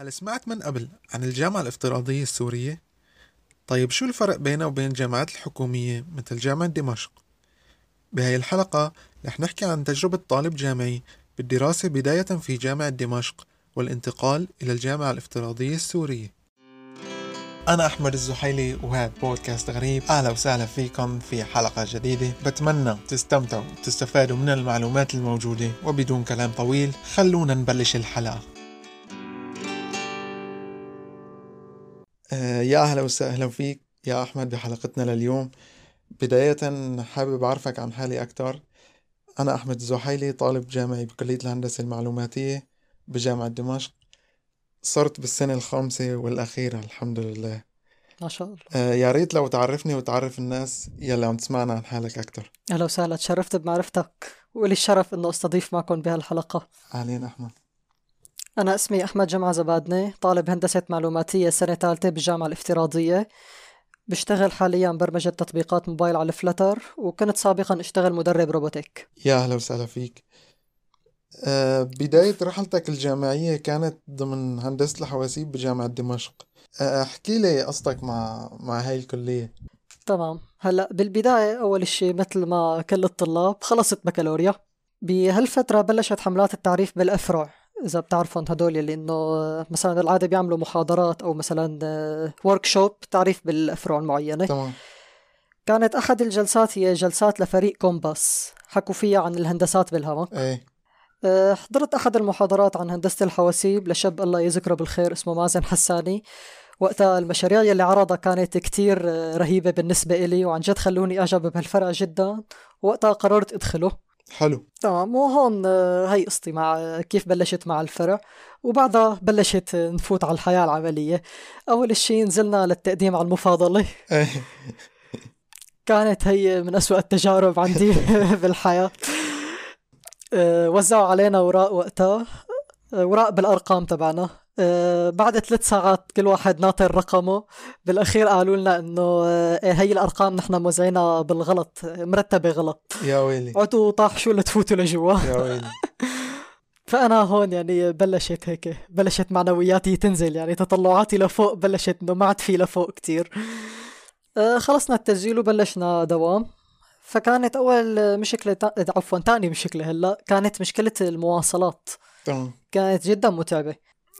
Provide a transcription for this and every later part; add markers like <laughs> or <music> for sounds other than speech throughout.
هل سمعت من قبل عن الجامعة الافتراضية السورية؟ طيب شو الفرق بينها وبين الجامعات الحكومية مثل جامعة دمشق؟ بهاي الحلقة رح نحكي عن تجربة طالب جامعي بالدراسة بداية في جامعة دمشق والانتقال إلى الجامعة الافتراضية السورية. أنا أحمد الزحيلي وهذا بودكاست غريب. أهلا وسهلا فيكم في حلقة جديدة. بتمنى تستمتعوا وتستفادوا من المعلومات الموجودة. وبدون كلام طويل خلونا نبلش الحلقة. يا أهلا وسهلا فيك. يا أحمد بحلقتنا لليوم. بداية حابب أعرفك عن حالي أكثر أنا أحمد الزحيلي طالب جامعي بكلية الهندسة المعلوماتية بجامعة دمشق. صرت بالسنة الخامسة والأخيرة الحمد لله. ما شاء الله. آه يا ريت لو تعرفني وتعرف الناس يلي عم تسمعنا عن حالك أكثر أهلا وسهلا. تشرفت بمعرفتك. ولي الشرف إنه أستضيف معكم بهالحلقة. أهلين أحمد. أنا اسمي أحمد جمعة زبادنة طالب هندسة معلوماتية سنة ثالثة بالجامعة الافتراضية. بشتغل حاليا برمجة تطبيقات موبايل على Flutter وكنت سابقا أشتغل مدرب robotics. يا أهلا وسهلا فيك. آه بداية رحلتك الجامعية كانت ضمن هندسة الحواسيب بجامعة دمشق. آه أحكي لي قصتك مع مع هاي الكلية. تمام. هلأ بالبداية أول شيء مثل ما كل الطلاب خلصت بكالوريا. بهالفترة بلشت حملات التعريف بالأفرع. إذا بتعرفون هدول اللي إنه مثلا بالعادة بيعملوا محاضرات أو مثلا workshop تعريف بالأفرع المعينة تمام. كانت أحد الجلسات هي جلسات لفريق كومباس. حكوا فيها عن الهندسات بالهوا. إيه. أه، حضرت أحد المحاضرات عن هندسة الحواسيب لشاب الله يذكره بالخير اسمه مازن حساني. وقتها المشاريع يلي عرضها كانت كتير أه، رهيبة بالنسبة إلي وعن جد خلوني أعجب بهالفرع جدا. وقتها قررت أدخله. حلو. تمام وهون أه، هي قصتي مع كيف بلشت مع الفرع. وبعدها بلشت نفوت على الحياة العملية. أول شيء نزلنا للتقديم على المفاضلة. <laughs> كانت هي من أسوأ التجارب عندي <laughs> بالحياة. وزعوا علينا أوراق وقتها أوراق بالأرقام تبعنا. بعد ثلاث ساعات كل واحد ناطر رقمه. بالأخير قالوا لنا أه، هي الأرقام نحن موزعينها بالغلط مرتبة غلط. يا ويلي. عدوا طاحشوا لتفوتوا لجوا. يا ويلي. <laughs> فأنا هون يعني بلشت هيك بلشت معنوياتي تنزل يعني تطلعاتي لفوق بلشت إنه ما عاد في لفوق كتير. أه، خلصنا التسجيل وبلشنا دوام. فكانت أول مشكلة تا- عفوا تاني مشكلة هلأ كانت مشكلة المواصلات. تمام. كانت جدا متعبة.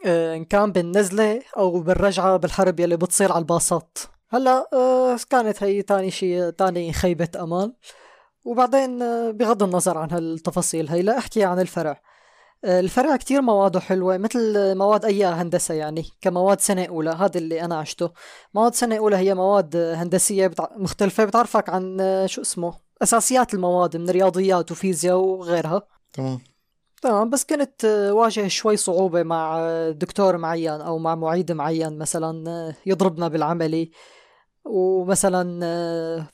أه، إن كان بالنزلة أو بالرجعة بالحرب يلي بتصير على الباصات. هلأ أه، كانت هي تاني شيء تاني خيبة أمل وبعدين أه، بغض النظر عن هالتفاصيل هي لا أحكي عن الفرع. الفرع كتير مواده حلوة مثل مواد أي هندسة يعني كمواد سنة أولى هذا اللي أنا عشته. مواد سنة أولى هي مواد هندسية بتع... مختلفة بتعرفك عن شو اسمه أساسيات المواد من رياضيات وفيزياء وغيرها. تمام. تمام بس كنت آه، واجه شوي صعوبة مع آه، دكتور معين أو مع معيد معين مثلا آه، يضربنا بالعملي. ومثلا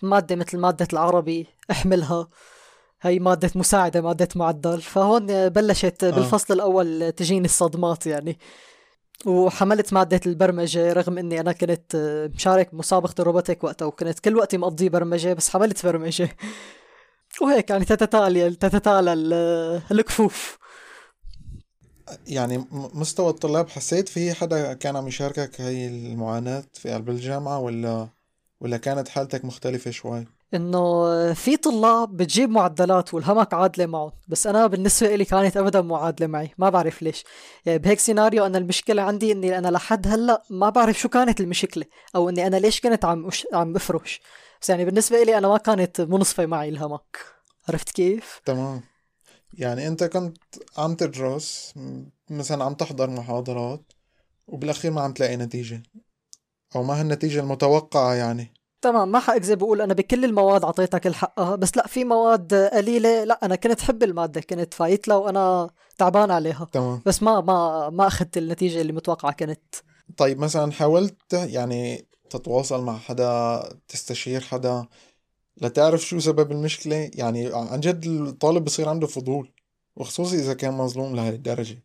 مادة مثل مادة العربي احملها. هي مادة مساعدة مادة معدل. فهون بلشت آه. بالفصل الأول تجيني الصدمات يعني. وحملت مادة البرمجة رغم إني أنا كنت مشارك بمسابقة الروبوتيك وقتها وكنت كل وقتي مقضيه برمجة بس حملت برمجة. وهيك يعني تتتالي تتتالى ال- الكفوف. يعني مستوى الطلاب حسيت في حدا كان عم يشاركك هاي المعاناة في قلب الجامعة ولا ولا كانت حالتك مختلفة شوي؟ إنه في طلاب بتجيب معدلات والهمك عادلة معهم بس أنا بالنسبة لي كانت ابدا معادله معي ما بعرف ليش. يعني بهيك سيناريو أنا المشكلة عندي إني أنا لحد هلأ ما بعرف شو كانت المشكلة أو إني أنا ليش كنت عم أش... عم بفرش بس يعني بالنسبة لي أنا ما كانت منصفة معي الهمك. عرفت كيف؟ تمام. يعني أنت كنت عم تدرس مثلا عم تحضر محاضرات وبالأخير ما عم تلاقي نتيجة. أو ما هالنتيجة المتوقعة يعني. تمام. ما حأكذب بقول أنا بكل المواد أعطيتها كل حقها بس لأ في مواد قليلة. لأ أنا كنت حب المادة كنت فايت لها وأنا تعبان عليها. تمام. بس ما ما ما أخذت النتيجة اللي متوقعة كانت طيب مثلا حاولت يعني تتواصل مع حدا تستشير حدا. لتعرف شو سبب المشكلة. يعني عن جد الطالب بصير عنده فضول وخصوصي إذا كان مظلوم لهي الدرجة.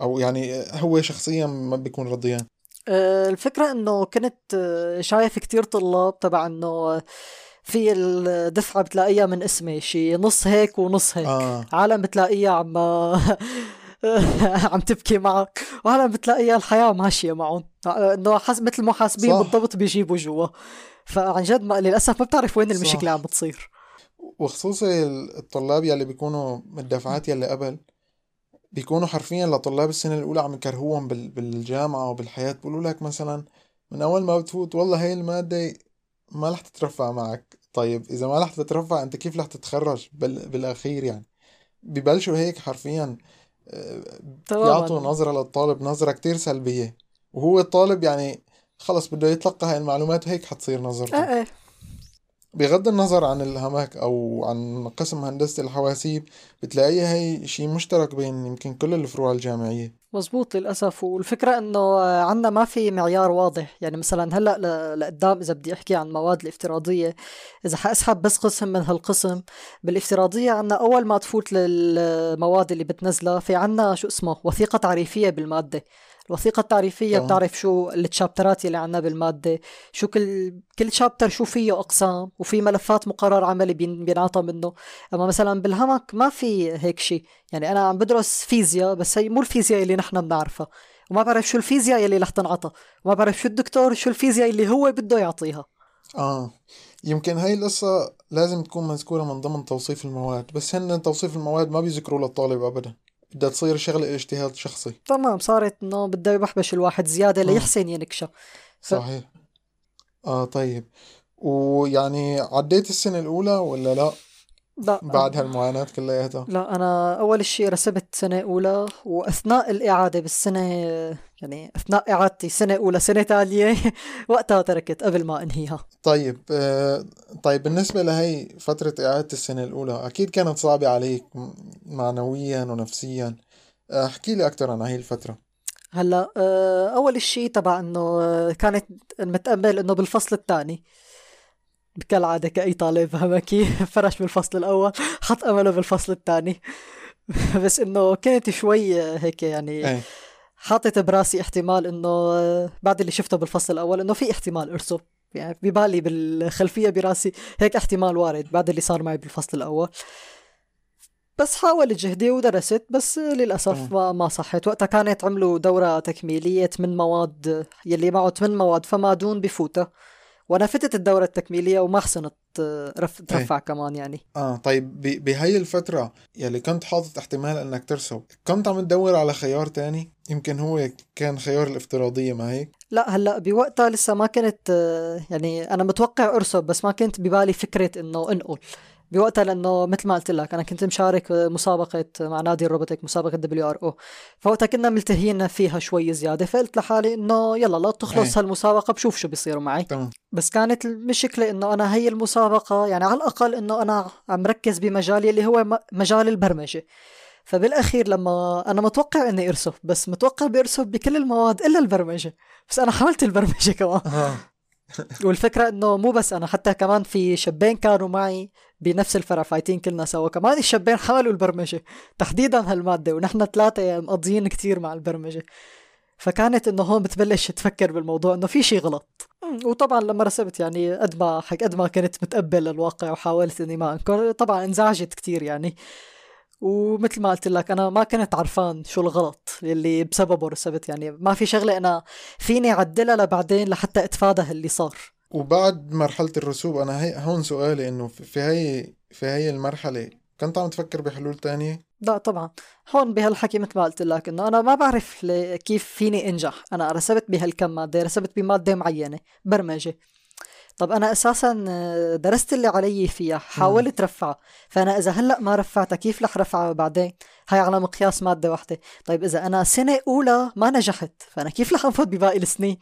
أو يعني هو شخصيا ما بيكون رضيان. آه، الفكرة إنه كنت آه، شايف كتير طلاب تبع إنه في الدفعة بتلاقيها من اسمي. شي نص هيك ونص هيك. آه. عالم بتلاقيها عم <laughs> <laughs> عم تبكي معك وهلا بتلاقي الحياة ماشية معهم. إنه حس مثل محاسبين. بالضبط بيجيبوا جوا. فعن جد ما للأسف ما بتعرف وين. المشكلة عم بتصير. وخصوصي الطلاب يلي بيكونوا من الدفعات يلي قبل بيكونوا حرفيا لطلاب السنة الأولى عم يكرهوهم بال- بالجامعة وبالحياة. بيقولوا لك مثلا من أول ما بتفوت والله هاي المادة ما رح تترفع معك. طيب إذا ما رح تترفع أنت كيف رح تتخرج بال... بالأخير يعني؟ ببلشوا هيك حرفيا. بيعطوا نظرة للطالب نظرة كتير سلبية. وهو الطالب يعني خلص بده يتلقى هاي المعلومات وهيك حتصير نظرته. إيه إيه بغض النظر عن الهمك أو عن قسم هندسة الحواسيب بتلاقيها هي شي مشترك بين يمكن كل الفروع الجامعية. مزبوط للأسف. والفكرة إنه عنا ما في معيار واضح. يعني مثلا هلأ لقدام إذا بدي أحكي عن مواد الافتراضية إذا حأسحب بس قسم من هالقسم بالافتراضية عنا أول ما تفوت للمواد اللي بتنزلها في عنا شو اسمه وثيقة تعريفية بالمادة. الوثيقة التعريفية تمام. بتعرف شو التشابترات اللي عنا بالمادة شو كل كل شابتر شو فيه أقسام وفي ملفات مقرر عملي بين- بينعطى منه. أما مثلا بالهمك ما في هيك شيء. يعني أنا عم بدرس فيزياء بس هي مو الفيزياء اللي نحن بنعرفها. وما بعرف شو الفيزياء اللي رح تنعطى. وما بعرف شو الدكتور شو الفيزياء اللي هو بده يعطيها. آه. يمكن هاي القصة لازم تكون مذكورة من ضمن توصيف المواد. بس هن توصيف المواد ما بيذكروا للطالب أبدا. بدها تصير شغلة اجتهاد شخصي. تمام صارت إنه بده يبحبش الواحد زيادة آه. ليحسن ينكشة ف- صحيح. آه طيب. ويعني عديت السنة الأولى ولا لا؟ لا. بعد هالمعاناة كلياتها. لا أنا أول شيء رسبت سنة أولى وأثناء الإعادة بالسنة يعني أثناء إعادتي سنة أولى سنة تانية <laughs> وقتها تركت قبل ما أنهيها. طيب آه طيب بالنسبة لهي فترة إعادة السنة الأولى أكيد كانت صعبة عليك معنويا ونفسيا. آه، احكي لي أكتر عن هاي الفترة. هلأ آه، أول شيء تبع إنه كانت متأمل إنه بالفصل الثاني. كالعادة كأي طالب همكي <laughs> فرش بالفصل الأول حط أمله بالفصل الثاني. <laughs> بس إنه كنت شوي هيك يعني إيه. حاطط براسي احتمال آه، بعد اللي شفته بالفصل الأول إنه في احتمال ارسب يعني ببالي بالخلفية براسي هيك احتمال وارد بعد اللي صار معي بالفصل الأول. بس حاولت جهدي ودرست بس للأسف تمام. ما ما صحت. وقتها كانت عملوا دورة تكميلية ثمان مواد يلي معه ثمان مواد فما دون بفوتها وأنا فتت الدورة التكميلية وما حسنت آه، رف ترفع كمان يعني. آه طيب ب- بهي الفترة يلي كنت حاطط احتمال إنك ترسب كنت عم تدور على خيار تاني؟ يمكن هو كان خيار الافتراضية ما هيك؟ لا هلأ بوقتها لسه ما كنت آه، يعني أنا متوقع أرسب بس ما كنت ببالي فكرة إنه أنقل. بوقتها لأنه مثل ما قلت لك أنا كنت مشارك مسابقة مع نادي ال robotics مسابقة WRO. فوقتها كنا ملتهيين فيها شوي زيادة. فقلت لحالي إنه يلا لا تخلص إيه. هالمسابقة بشوف شو بيصير معي. تمام. بس كانت المشكلة إنه أنا هي المسابقة يعني على الأقل إنه أنا عم ركز بمجالي اللي هو مجال البرمجة. فبالأخير لما أنا متوقع إني ارسب بس متوقع بارسب بكل المواد إلا البرمجة. بس أنا حاولت البرمجة كمان. آه. والفكرة إنه مو بس أنا حتى كمان في شابين كانوا معي. بنفس الفرع فايتين كلنا سوا. كمان الشابين حاولوا البرمجة. تحديدا هالمادة ونحن ثلاثة مقضيين كتير مع البرمجة. فكانت إنه هون بتبلش تفكر بالموضوع إنه في شيء غلط. وطبعا لما رسبت يعني قد ما حق قد ما كنت متقبل الواقع وحاولت إني ما أنكر طبعا انزعجت كتير يعني. ومثل ما قلت لك أنا ما كنت عرفان شو الغلط اللي بسببه رسبت يعني. ما في شغلة أنا فيني أعدلها لبعدين لحتى أتفادى اللي صار. وبعد مرحلة الرسوب أنا هي هون سؤالي إنه في هي في هي المرحلة كنت عم تفكر بحلول تانية؟ لا طبعا. هون بهالحكي مثل ما قلت لك إنه أنا ما بعرف كيف فيني أنجح. أنا رسبت بهالكم مادة رسبت بمادة معينة برمجة. طب أنا أساسا درست اللي علي فيها حاولت رفعها. فأنا إذا هلأ ما رفعتها كيف رح رفعها بعدين؟ هاي على مقياس مادة واحدة. طيب إذا أنا سنة أولى ما نجحت فأنا كيف رح انفض بباقي السنين؟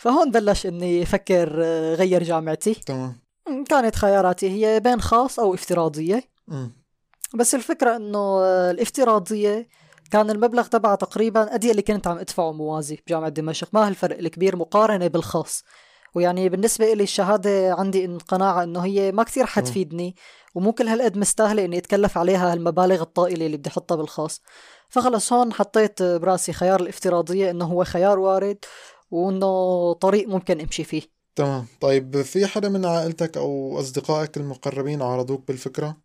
فهون بلش إني أفكر آه، غير جامعتي. تمام. م، كانت خياراتي هي بين خاص أو افتراضية. امم بس الفكرة إنه آه، الافتراضية كان المبلغ تبعها تقريبا قد اللي كنت عم أدفعه موازي بجامعة دمشق. ما هالفرق الكبير؟ مقارنة بالخاص. ويعني بالنسبة إلي الشهادة عندي إن قناعة إنه هي ما كثير حتفيدني ومو كل هالقد مستاهلة إني أتكلف عليها هالمبالغ الطائلة اللي بدي أحطها بالخاص. فخلص هون حطيت براسي خيار الافتراضية إنه هو خيار وارد وإنه طريق ممكن أمشي فيه. تمام. طيب في حدا من عائلتك أو أصدقائك المقربين عارضوك بالفكرة؟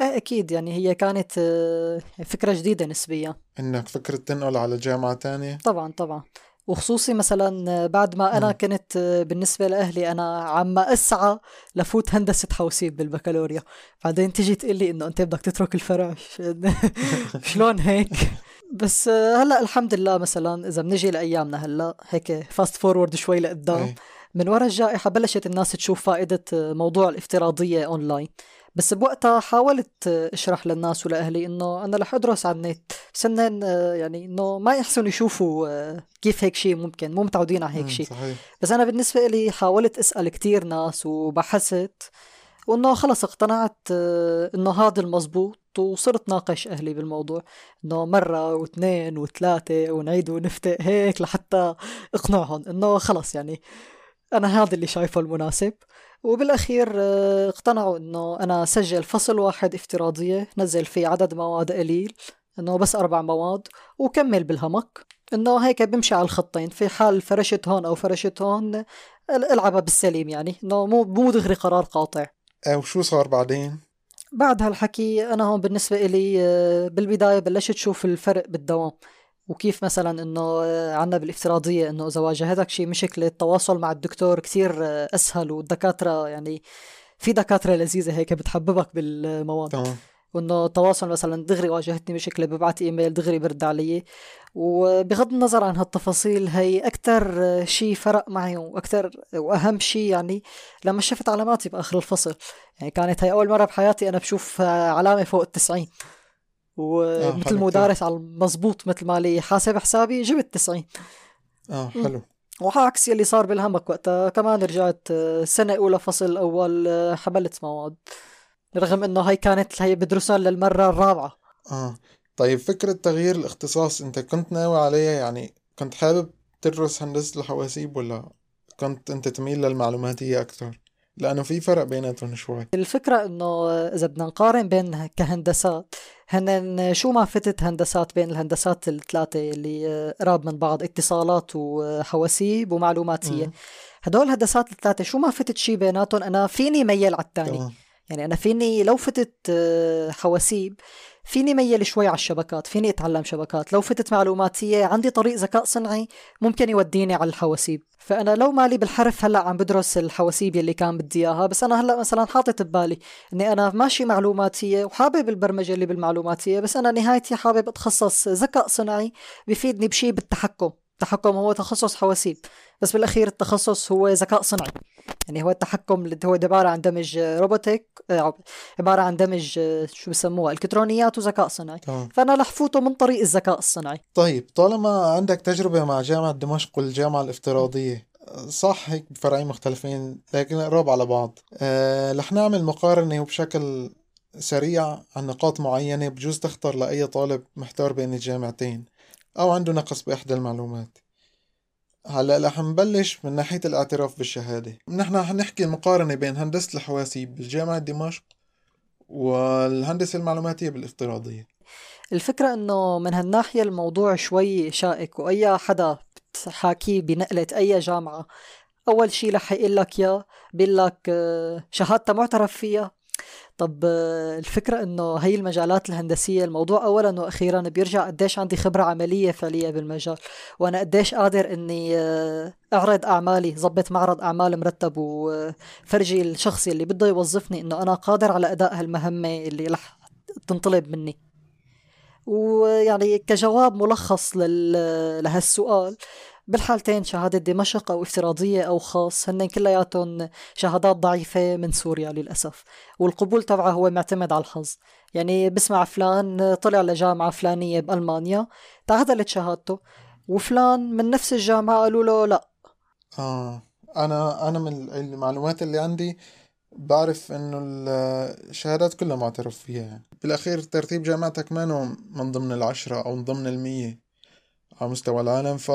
إيه أكيد. يعني هي كانت آه، فكرة جديدة نسبيا. إنك فكرت تنقل على جامعة تانية؟ طبعا طبعا. وخصوصي مثلا بعد ما أنا مم. كنت بالنسبة لأهلي أنا عم أسعى لفوت هندسة حواسيب بالبكالوريا. بعدين تيجي تقول لي إنه أنت بدك تترك الفرع <laughs> شلون هيك؟ بس هلأ الحمد لله مثلا إذا بنجي لأيامنا هلأ هيك fast forward شوي لقدام إيه. من وراء الجائحة بلشت الناس تشوف فائدة موضوع الافتراضية اونلاين بس بوقتها حاولت أشرح للناس ولأهلي إنه أنا رح أدرس على النت هن يعني إنه ما يحسن يشوفوا كيف هيك شيء ممكن مو متعودين على هيك مم، شيء بس أنا بالنسبة لي حاولت أسأل كتير ناس وبحثت وإنه خلص اقتنعت آه، إنه هذا المزبوط وصرت ناقش أهلي بالموضوع إنه مرة واثنين وثلاثة ونعيد ونفتق هيك لحتى اقنعهم إنه خلص يعني أنا هذا اللي شايفه المناسب. وبالأخير آه، اقتنعوا إنه أنا سجل فصل واحد افتراضية نزل فيه عدد مواد قليل إنه بس أربع مواد وكمل بالهمك إنه هيك بمشي على الخطين في حال فرشت هون أو فرشت هون العبها بالسليم يعني إنه مو مو دغري قرار قاطع. وشو صار بعدين؟ بعد هالحكي أنا هون بالنسبة إلي آه، بالبداية بلشت شوف الفرق بالدوام وكيف مثلا إنه آه، عنا بالافتراضية إنه إذا واجهتك شي مشكلة التواصل مع الدكتور كثير آه، أسهل والدكاترة يعني في دكاترة لذيذة هيك بتحببك بالمواد تمام وإنه تواصل مثلا دغري واجهتني مشكله ببعت إيميل دغري برد علي. وبغض النظر عن هالتفاصيل هي أكثر شيء فرق معي وأكثر وأهم شيء يعني لما شفت علاماتي بآخر الفصل. يعني كانت هي أول مرة بحياتي أنا بشوف علامة فوق التسعين. آه، ومثل حلو. مدارس على المضبوط مثل ما لي حاسب حسابي جبت 90 آه حلو. وعكس يلي صار بالهمك وقتها كمان رجعت آه، سنة أولى فصل أول آه، حملت مواد. رغم إنه هي كانت هي بدرسها للمرة الرابعة. آه. طيب فكرة تغيير الاختصاص أنت كنت ناوي عليها؟ يعني كنت حابب تدرس هندسة الحواسيب ولا كنت أنت تميل للمعلوماتية أكثر لأنه في فرق بيناتهم شوي. الفكرة إنه إذا بدنا نقارن بين كهندسات هن شو ما فتت هندسات بين الهندسات الثلاثة اللي آه، قراب من بعض اتصالات وحواسيب ومعلوماتية. مم. هدول الهندسات الثلاثة شو ما فتت شي بيناتهم أنا فيني ميل على الثاني. يعني أنا فيني لو فتت آه، حواسيب فيني ميل شوي على الشبكات فيني أتعلم شبكات. لو فتت معلوماتية عندي طريق ذكاء صنعي ممكن يوديني على الحواسيب. فأنا لو مالي بالحرف هلأ عم بدرس الحواسيب يلي كان بدي إياها بس أنا هلأ مثلا حاطط ببالي إني أنا ماشي معلوماتية وحابب البرمجة اللي بالمعلوماتية بس أنا نهايتي حابب أتخصص ذكاء صنعي بفيدني بشي بالتحكم. التحكم هو تخصص حواسيب بس بالأخير التخصص هو ذكاء صنعي يعني هو التحكم اللي هو عبارة عن دمج روبوتك آه، عبارة عن دمج آه، شو بسموها الكترونيات وذكاء صنعي تمام. فأنا رح فوته من طريق الذكاء الصنععي طيب طالما عندك تجربة مع جامعة دمشق والجامعة الافتراضية صح هيك فرعين مختلفين لكن قراب على بعض. أه رح نعمل مقارنة وبشكل سريع عن نقاط معينة بجوز تخطر لأي طالب محتار بين الجامعتين. أو عنده نقص بإحدى المعلومات. هلأ رح نبلش من ناحية الاعتراف بالشهادة. نحن حنحكي المقارنة بين هندسة الحواسيب بالجامعة دمشق والهندسة المعلوماتية بالافتراضية. الفكرة إنه من هالناحية الموضوع شوي شائك وأي حدا بتحاكيه بنقلة أي جامعة أول شي رح يقول لك يا بيقول لك آه، شهادتها معترف فيها؟ طب آه، الفكرة إنه هي المجالات الهندسية الموضوع أولا وأخيرا بيرجع قديش عندي خبرة عملية فعلية بالمجال وأنا قديش قادر إني آه، أعرض أعمالي ضبط معرض أعمال مرتب وفرجي الشخص اللي بده يوظفني إنه أنا قادر على أداء هالمهمة اللي رح تنطلب مني ويعني كجواب ملخص. لهالسؤال بالحالتين شهادة دمشق أو افتراضية أو خاص هن كلياتهم شهادات ضعيفة من سوريا للأسف. والقبول تبعها هو معتمد على الحظ. يعني بسمع فلان طلع لجامعة فلانية بألمانيا تعدلت شهادته. وفلان من نفس الجامعة قالوا له لا. آه أنا أنا من المعلومات اللي عندي بعرف إنه الشهادات كلها معترف فيها. يعني بالأخير ترتيب جامعتك ما من ضمن العشرة أو من ضمن المية على مستوى العالم ف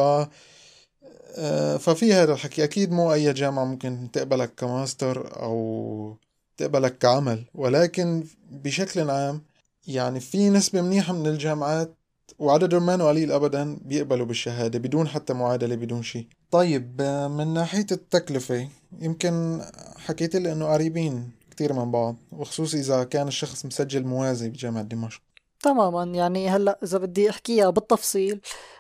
ففي هذا الحكي. أكيد مو أي جامعة ممكن تقبلك كماستر أو تقبلك كعمل ولكن بشكل عام يعني في نسبة منيحة من الجامعات وعددهم ما قليل أبدا بيقبلوا بالشهادة بدون حتى معادلة بدون شيء. طيب آه، من ناحية التكلفة يمكن حكيت لي إنه قريبين كتير من بعض وخصوصي إذا كان الشخص مسجل موازي بجامعة دمشق. تماما. يعني هلأ إذا بدي أحكيها بالتفصيل آه،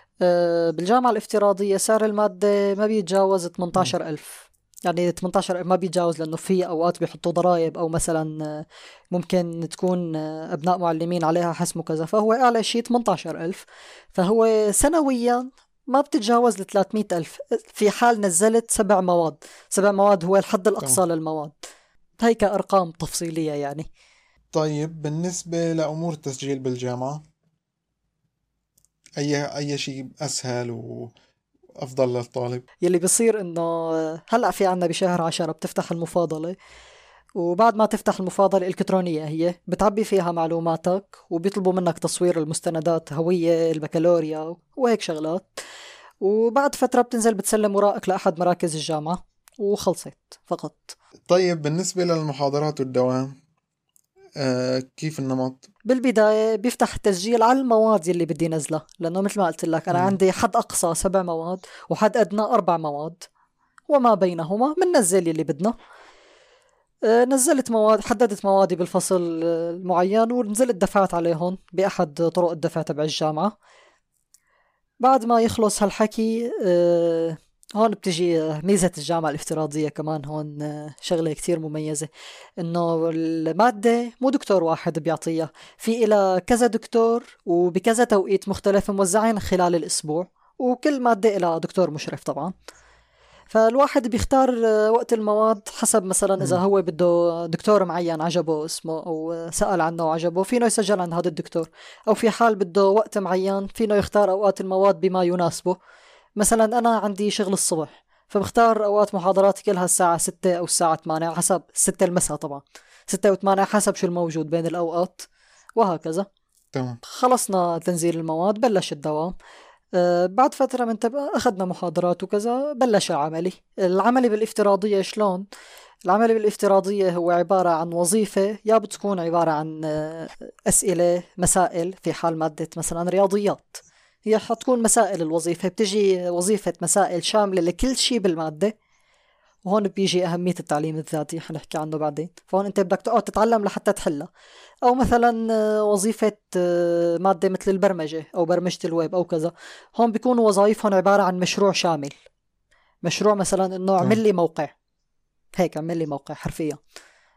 بالجامعة الافتراضية سعر المادة ما بيتجاوز 18000 يعني 18 ما بيتجاوز لأنه في أوقات بيحطوا ضرائب أو مثلا آه، ممكن تكون آه، أبناء معلمين عليها حسم وكذا. فهو أعلى شيء 18000 فهو سنويا ما بتتجاوز ل 300000 في حال نزلت سبع مواد. سبع مواد هو الحد الأقصى للمواد. هي كارقام تفصيلية يعني. طيب بالنسبة لأمور التسجيل بالجامعة أي أي شيء أسهل وأفضل للطالب؟ يلي بصير إنه هلأ في عنا بشهر عشرة بتفتح المفاضلة وبعد ما تفتح المفاضلة الإلكترونية هي بتعبي فيها معلوماتك وبيطلبوا منك تصوير المستندات هوية البكالوريا وهيك شغلات. وبعد فترة بتنزل بتسلم ورائك لأحد مراكز الجامعة وخلصت فقط. طيب بالنسبة للمحاضرات والدوام كيف النمط؟ بالبداية بيفتح التسجيل على المواد اللي بدي نزلها لأنه مثل ما قلت لك أنا مم. عندي حد أقصى سبع مواد وحد أدنى أربع مواد وما بينهما بننزل اللي بدنا آه، نزلت مواد حددت موادي بالفصل آه، المعين ونزلت دفعت عليهم بأحد طرق الدفع تبع الجامعة بعد ما يخلص هالحكي آه، هون بتجي ميزة الجامعة الافتراضية كمان هون آه، شغلة كتير مميزة. إنه المادة مو دكتور واحد بيعطيها في إلى كذا دكتور وبكذا توقيت مختلف موزعين خلال الأسبوع وكل مادة إلها دكتور مشرف طبعا. فالواحد بيختار آه، وقت المواد حسب مثلا إذا مم. هو بده دكتور معين عجبه اسمه أو آه، سأل عنه وعجبه فينه يسجل عند هذا الدكتور؟ أو في حال بده وقت معين فينه يختار أوقات المواد بما يناسبه؟ مثلا أنا عندي شغل الصبح فبختار أوقات محاضراتي كلها الساعة 6 أو الساعة 8 حسب 6 المساء طبعا 6 و8 حسب شو الموجود بين الأوقات وهكذا. تمام. خلصنا تنزيل المواد بلش الدوام. أه بعد فترة من تب... أخذنا محاضرات وكذا بلش عملي العملي بالافتراضية شلون؟ العملي بالافتراضية هو عبارة عن وظيفة يا بتكون عبارة عن آه، أسئلة مسائل في حال مادة مثلا رياضيات. هي حتكون مسائل الوظيفة بتجي وظيفة مسائل شاملة لكل شيء بالمادة وهون بيجي أهمية التعليم الذاتي حنحكي عنه بعدين. فهون أنت بدك تقعد تتعلم لحتى تحلها. أو مثلا آه، وظيفة آه، مادة مثل البرمجة أو برمجة الويب أو كذا. هون بيكونوا وظائفهم عبارة عن مشروع شامل. مشروع مثلا إنه اعمل لي موقع. هيك اعمل لي موقع حرفيا.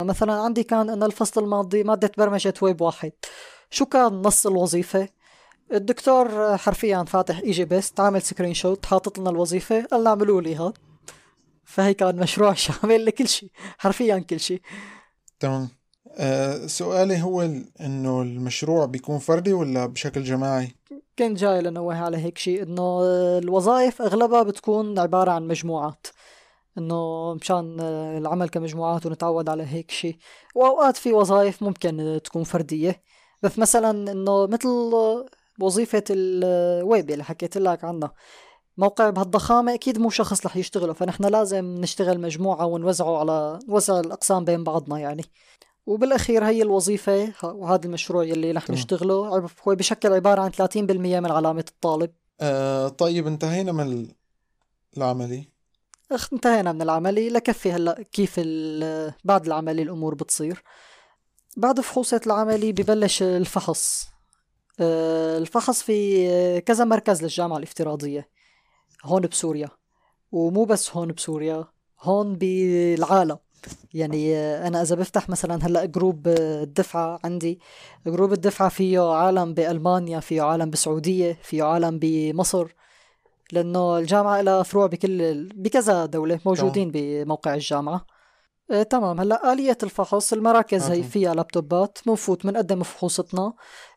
مثلا عندي كان أنا الفصل الماضي مادة برمجة ويب واحد. شو كان نص الوظيفة؟ الدكتور حرفيا فاتح EgyBest عامل screenshot حاطط لنا الوظيفة قال اعملوا لي هاد فهي كان مشروع <laughs> شامل لكل شيء حرفيا كل شيء. تمام. آه سؤالي هو إنه المشروع بيكون فردي ولا بشكل جماعي؟ كنت جاي لنوه على هيك شيء إنه الوظائف أغلبها بتكون عبارة عن مجموعات. إنه مشان العمل كمجموعات ونتعود على هيك شيء. وأوقات في وظائف ممكن تكون فردية. بس مثلا إنه مثل وظيفة الويب اللي حكيت لك عنها. موقع بهالضخامة أكيد مو شخص رح يشتغله فنحن لازم نشتغل مجموعة ونوزعه على نوزع الأقسام بين بعضنا يعني. وبالأخير هي الوظيفة وهذا المشروع يلي رح. نشتغله. هو بشكل عبارة عن 30% من علامة الطالب. آه طيب انتهينا من ال- العملي. أخ انتهينا من العملي. لكفي هلأ كيف بعد العملي الأمور بتصير. بعد فحوصة العملي ببلش الفحص. الفحص في كذا مركز للجامعة الافتراضية. هون بسوريا. ومو بس هون بسوريا هون بالعالم. يعني أنا إذا بفتح مثلا هلأ group الدفعة عندي group الدفعة فيه عالم بألمانيا فيه عالم بالسعودية فيه عالم بمصر. لأنه الجامعة لها فروع بكل بكذا دولة موجودين بموقع الجامعة. آه، تمام. هلا آلية الفحص المراكز هي. فيها لابتوبات بنفوت بنقدم فحوصتنا.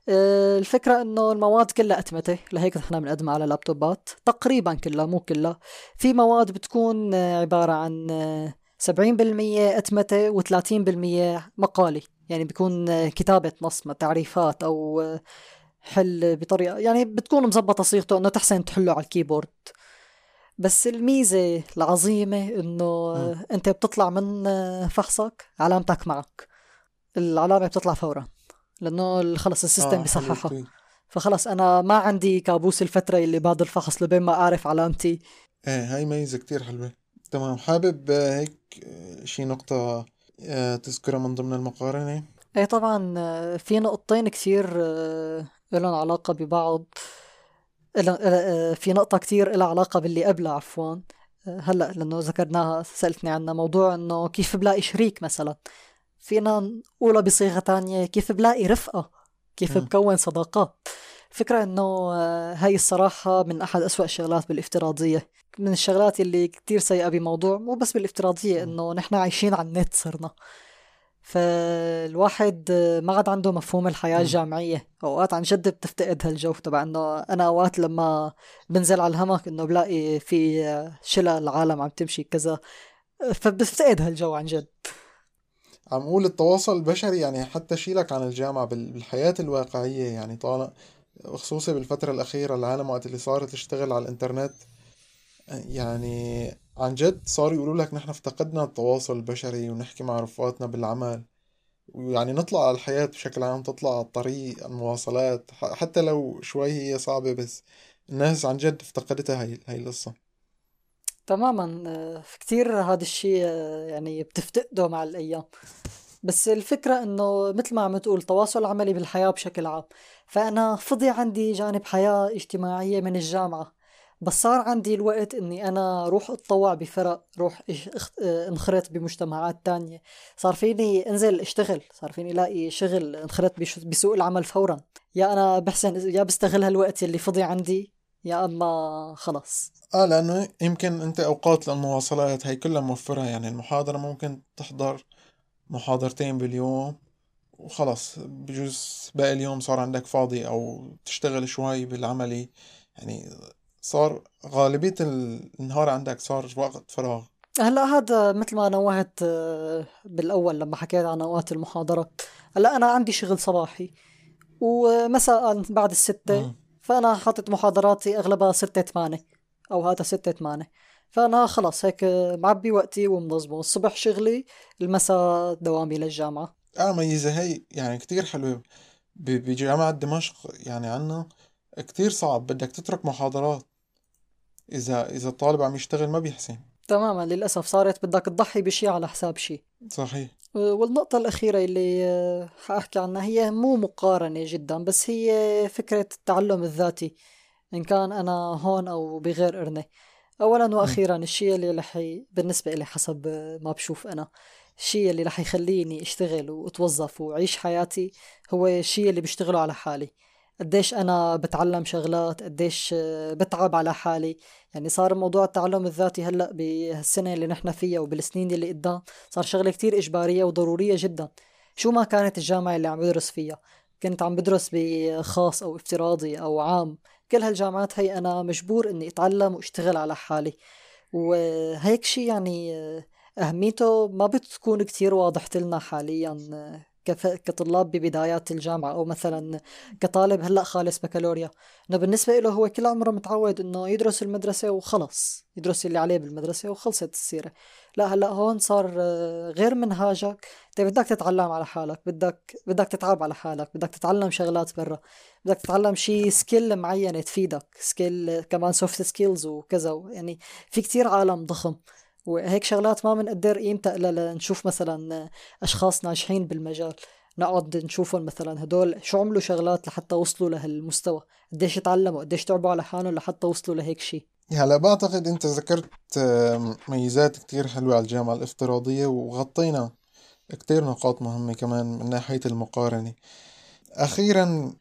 آه، الفكرة إنه المواد كلها أتمتة لهيك نحن بنقدمها على لابتوبات. تقريبا كلها مو كلها. في مواد بتكون عبارة عن آه، 70% أتمتة و30% مقالي. يعني بيكون كتابة نص تعريفات أو آه، حل بطريقة يعني بتكون مزبطة صيغته إنه تحسن تحله على ال keyboard. بس الميزة العظيمة إنه مم. أنت بتطلع من فحصك علامتك معك. العلامة بتطلع فورا لأنه خلص ال system آه بيصححها. فخلص أنا ما عندي كابوس الفترة اللي بعد الفحص لبين ما أعرف علامتي. إيه هاي ميزة كتير حلوة. تمام حابب آه، هيك آه، شي نقطة آه، تذكرها من ضمن المقارنة؟ إيه طبعا في نقطتين كثير إلهم علاقة ببعض. في نقطة كتير إلها علاقة باللي قبلها عفوا. آه، هلأ لأنه ذكرناها سألتني عنها موضوع إنه كيف بلاقي شريك مثلا. فينا نقولها بصيغة تانية كيف بلاقي رفقة؟ كيف. بكون صداقات؟ الفكرة إنه آه، هاي الصراحة من أحد أسوأ الشغلات بالافتراضية. من الشغلات اللي كتير سيئة بموضوع مو بس بالافتراضية. إنه نحن عايشين على النت صرنا. فالواحد ما عاد عنده مفهوم الحياة. الجامعية أوقات عن جد بتفتقد هالجو تبع إنه أنا أوقات لما بنزل على الهمك إنه بلاقي في شلة العالم عم تمشي كذا فبفتقد هالجو عن جد عم أقول التواصل البشري يعني حتى شيلك عن الجامعة بال- بالحياة الواقعية يعني طالع خصوصي بالفترة الأخيرة العالم وقت اللي صارت تشتغل على الإنترنت يعني عن جد صاروا يقولوا لك نحن افتقدنا التواصل البشري ونحكي مع رفقاتنا بالعمل. ويعني نطلع على الحياة بشكل عام تطلع على الطريق المواصلات حتى لو شوي هي صعبة بس الناس عن جد افتقدتها هاي هاي القصة. تماما. كتير هذا الشيء يعني بتفتقده مع الأيام. بس الفكرة إنه مثل ما عم تقول تواصل عملي بالحياة بشكل عام. فأنا فضي عندي جانب حياة اجتماعية من الجامعة. بس صار عندي الوقت إني أنا روح أتطوع بفرق روح آه، انخرط بمجتمعات تانية. صار فيني أنزل أشتغل صار فيني لاقي شغل انخرط بسوق العمل فورا. يا أنا بحسن يا بستغل هالوقت اللي فضي عندي يا أما خلص. آه لأنه يمكن أنت أوقات للمواصلات هي كلها موفرة يعني المحاضرة ممكن تحضر محاضرتين باليوم وخلص. بجوز باقي اليوم صار عندك فاضي أو تشتغل شوي بالعملي يعني صار غالبية النهار عندك صار وقت فراغ. هلا هذا مثل ما نوهت آه، بالأول لما حكيت عن أوقات المحاضرة. هلا أنا عندي شغل صباحي ومساء بعد الستة مم. فأنا حاطط محاضراتي أغلبها ستة ثمانية أو هذا ستة ثمانية. فأنا خلص هيك آه، معبي وقتي ومنظمه الصبح شغلي المساء دوامي للجامعة. آه ميزة هي يعني كتير حلوة. ب- بجامعة دمشق يعني عنا كتير صعب بدك تترك محاضرات. إذا إذا الطالب عم يشتغل ما بيحسن. تماما للأسف صارت بدك تضحي بشي على حساب شي صحيح. والنقطة الأخيرة اللي آه، حأحكي عنها هي مو مقارنة جدا بس هي فكرة التعلم الذاتي. إن كان أنا هون أو بغير إرنة. أولا. وأخيرا الشيء اللي رح بالنسبة إلي حسب ما بشوف أنا الشيء اللي رح يخليني أشتغل وأتوظف وأعيش حياتي هو الشيء اللي بشتغله على حالي. قديش أنا بتعلم شغلات قديش آه، بتعب على حالي. يعني صار موضوع التعلم الذاتي هلأ بهالسنة اللي نحن فيها وبالسنين اللي قدام صار شغلة كتير إجبارية وضرورية جدا. شو ما كانت الجامعة اللي عم بدرس فيها؟ كنت عم بدرس بخاص أو افتراضي أو عام. كل هالجامعات هي أنا مجبور إني أتعلم وأشتغل على حالي. وهيك شي يعني آه، أهميته ما بتكون كتير واضحة لنا حاليا آه، كطلاب ببدايات الجامعة أو مثلا كطالب هلأ خالص بكالوريا. إنه بالنسبة له هو كل عمره متعود إنه يدرس المدرسة وخلص يدرس اللي عليه بالمدرسة وخلصت السيرة. لا هلأ هون صار آه، غير منهاجك انت بدك تتعلم على حالك بدك بدك تتعب على حالك بدك تتعلم شغلات برا بدك تتعلم شي skill معينة تفيدك skill كمان soft skills وكذا. يعني في كتير عالم ضخم. وهيك شغلات ما بنقدر قيمتها إلا لنشوف مثلا اشخاص ناجحين بالمجال. نقعد نشوفهم مثلا هدول شو عملوا شغلات لحتى وصلوا لهالمستوى؟ قديش تعلموا قديش تعبوا على حالهم لحتى وصلوا لهيك شي؟ هلا بعتقد أنت ذكرت ميزات كتير حلوة على الجامعة الافتراضية وغطينا كتير نقاط مهمة كمان من ناحية المقارنة. أخيرا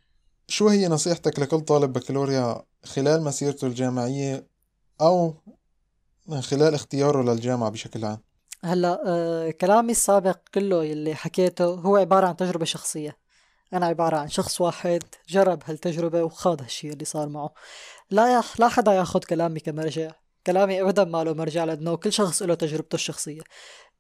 شو هي نصيحتك لكل طالب بكالوريا خلال مسيرته الجامعية أو من خلال اختياره للجامعة بشكل عام. هلا آه كلامي السابق كله اللي حكيته هو عبارة عن تجربة شخصية. أنا عبارة عن شخص واحد جرب هالتجربة وخاض هالشي اللي صار معه. لا يخ... لا حدا ياخد كلامي كمرجع. كلامي أبدا ما له مرجع لأنه كل شخص له تجربته الشخصية.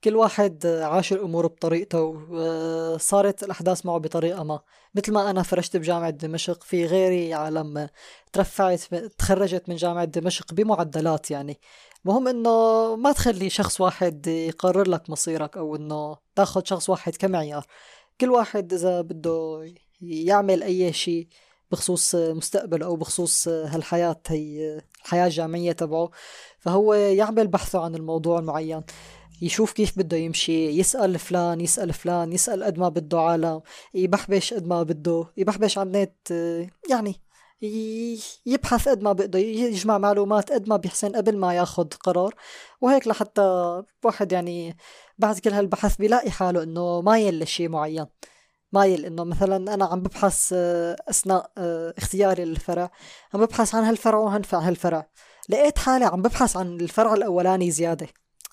كل واحد آه، عاش الأمور بطريقته وصارت الأحداث معه بطريقة ما. مثل ما أنا فرشت بجامعة دمشق في غيري عالم آه، ترفعت تخرجت من جامعة دمشق بمعدلات يعني. مهم إنه ما تخلي شخص واحد يقرر لك مصيرك أو إنه تاخذ شخص واحد كمعيار. كل واحد إذا بده يعمل أي شيء بخصوص مستقبله أو بخصوص هالحياة هي الحياة الجامعية تبعه فهو يعمل بحثه عن الموضوع المعين. يشوف كيف بده يمشي يسأل فلان يسأل فلان يسأل قد ما بده عالم يبحبش قد ما بده يبحبش على النت يعني يبحث قد ما بده يجمع معلومات قد ما بيحسن قبل ما ياخد قرار. وهيك لحتى واحد يعني بعد كل هالبحث بيلاقي حاله إنه مايل لشيء معين. مايل إنه مثلا أنا عم ببحث آه، أثناء آه، اختياري للفرع عم ببحث عن هالفرع وهنفع هالفرع. لقيت حالي عم ببحث عن الفرع الأولاني زيادة.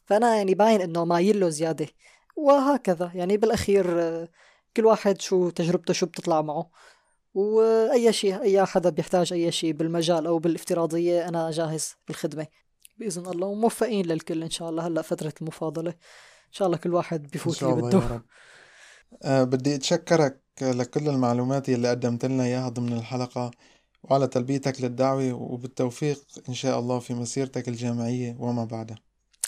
فأنا يعني باين إنه مايل له زيادة. وهكذا يعني بالأخير آه، كل واحد شو تجربته شو بتطلع معه. وأي شيء أي حدا بيحتاج أي شيء بالمجال أو بالافتراضية أنا جاهز بالخدمه بإذن الله وموفقين للكل إن شاء الله هلأ فترة المفاضلة. إن شاء الله كل واحد بفوت اللي بده أه بدي أتشكرك لكل المعلومات اللي قدمت لنا إياها ضمن الحلقة وعلى تلبيتك للدعوة وبالتوفيق إن شاء الله في مسيرتك الجامعية وما بعدها.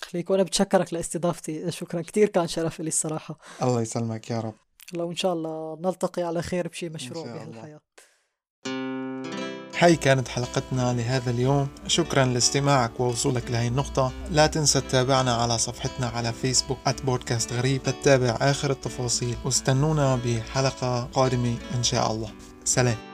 خليك وأنا بتشكرك لاستضافتي. شكرا كثير كان شرف لي الصراحة. الله يسلمك يا رب. لو إن شاء الله نلتقي على خير بشي مشروع الله. بهالحياة. هاي كانت حلقتنا لهذا اليوم. شكرا لاستماعك ووصولك لهي النقطة. لا تنسى تتابعنا على صفحتنا على فيسبوك بودكاست غريب. تتابع آخر التفاصيل. واستنونا بحلقة قادمة إن شاء الله. سلام.